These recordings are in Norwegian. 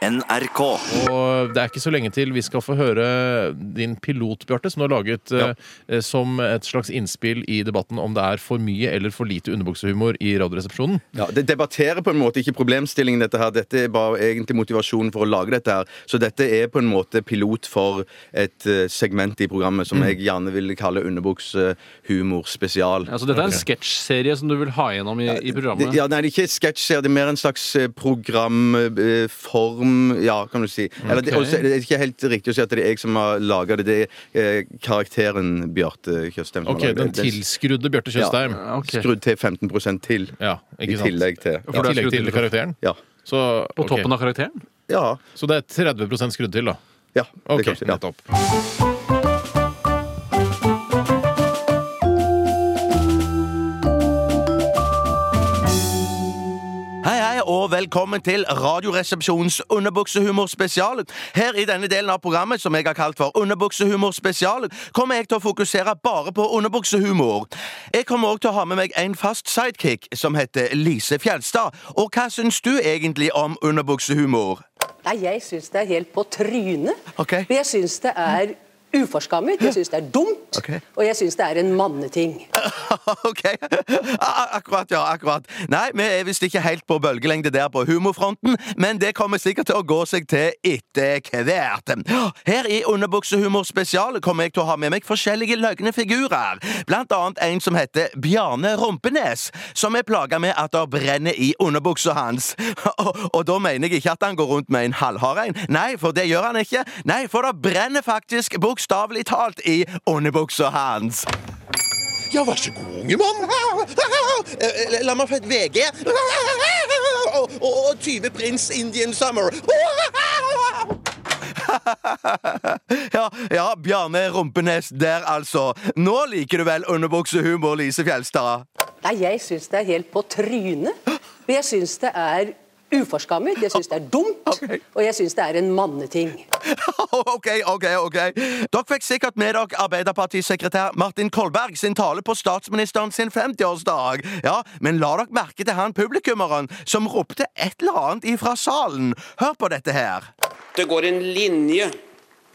NRK. Og det er ikke så lenge til vi skal få høre din pilot, Bjarte, som du har laget eh, som et slags innspill i debatten om det er for mye eller for lite underbuksehumor i Radioresepsjonen. Ja, Det debatterer på en måte ikke problemstillingen, dette her. Dette er bare egentlig motivasjonen for å lage dette her. Så dette er på en måte pilot for et eh, segment i programmet som jeg gjerne vil kalle underbuksehumor spesial. Altså, dette er en sketsjserie som du vil ha gjennom i, i programmet? Det, ja, nei, det er ikke sketsjserie, det er mer en slags eh, programform, ja, kan du si. Eller, det, også, det er ikke helt riktig å si at det er jeg som har laga det. Det er eh, karakteren Bjarte Tjøstheim Ok, har Den tilskrudde Bjarte Tjøstheim. Ja, okay. Skrudd til 15% til. Ja, I ikke sant? tillegg til. I tillegg til karakteren? Ja. Så, På toppen av karakteren? Ja. Så det er 30% skrudd til, da? ja det Ok, kan ja. nettopp. Velkommen til Radioresepsjonens underbuksehumorspesial. Her i denne delen av programmet, som jeg har kalt for Underbuksehumorspesial, kommer jeg til å fokusere bare på underbuksehumor. Jeg kommer òg til å ha med meg en fast sidekick som heter Lise Fjelstad. Og hva syns du egentlig om underbuksehumor? Nei, jeg syns det er helt på trynet. Okay. Jeg syns det er uforskammet, jeg syns det er dumt, okay. og jeg syns det er en manneting. ok. Akkurat, ja. akkurat. Nei, vi er visst ikke helt på bølgelengde der på humorfronten, men det kommer sikkert til å gå seg til etter hvert. Her i Underbuksehumor spesial kommer jeg til å ha med meg forskjellige løgne figurer. Blant annet en som heter Bjarne Rumpenes, som er plaga med at det brenner i underbuksa hans. Og, og da mener jeg ikke at han går rundt med en halvhard en. Nei, for det gjør han ikke. Nei, for det brenner faktisk bokstavelig talt i underbuksa hans. Ja, vær så god, unge mann. Eh, La meg få et VG. Og, og, og 20 Prins Indian Summer. Ja, ja, Bjarne Rumpenes der, altså. Nå liker du vel underbuksehumor, Lise Fjelstad? Nei, jeg syns det er helt på trynet. Men jeg syns det er uforskammet, jeg syns det er dumt, og jeg syns det er en manneting. OK, OK. ok Dere fikk sikkert med dere Arbeiderpartisekretær Martin Kolberg sin tale på statsministeren sin 50-årsdag. Ja, Men la dere merke til han publikummeren som ropte et eller annet ifra salen. Hør på dette her. Det går en linje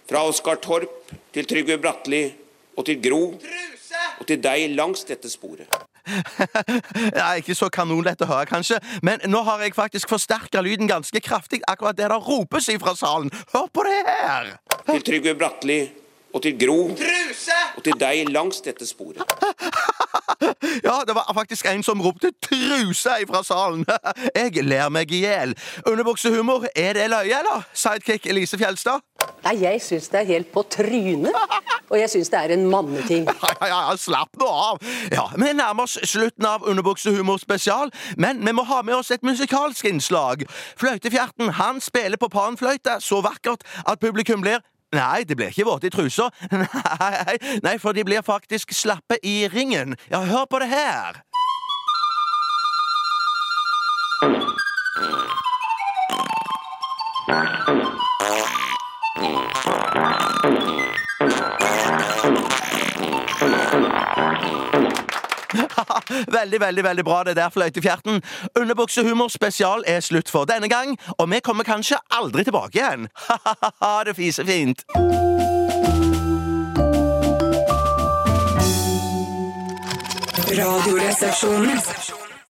fra Oskar Torp til Trygve Bratteli og til Gro og til deg langs dette sporet. Ja, ikke så kanonlett å høre, kanskje, men nå har jeg faktisk forsterka lyden ganske kraftig akkurat der det ropes ifra salen. Hør på det her! Til Trygve Bratteli og til Gro Truse! og til deg langs dette sporet. Ja, det var faktisk en som ropte 'truse' ifra salen. Jeg ler meg i hjel. Underbuksehumor, er det løye, eller? Sidekick Elise Fjelstad? Nei, jeg syns det er helt på trynet, og jeg syns det er en manneting. Ja, ja, ja, slapp nå av. Ja, Vi nærmer oss slutten av Underbuksehumor spesial, men vi må ha med oss et musikalsk innslag. Fløytefjerten han spiller på panfløyte så vakkert at publikum blir Nei, de blir ikke våte i trusa. Nei, nei, for de blir faktisk slappe i ringen. Ja, hør på det her. Veldig, veldig veldig bra det der, Fløytefjerten. Underbuksehumor spesial er slutt for denne gang, og vi kommer kanskje aldri tilbake igjen. Ha-ha-ha, det fiser fint. Radioresepsjonen.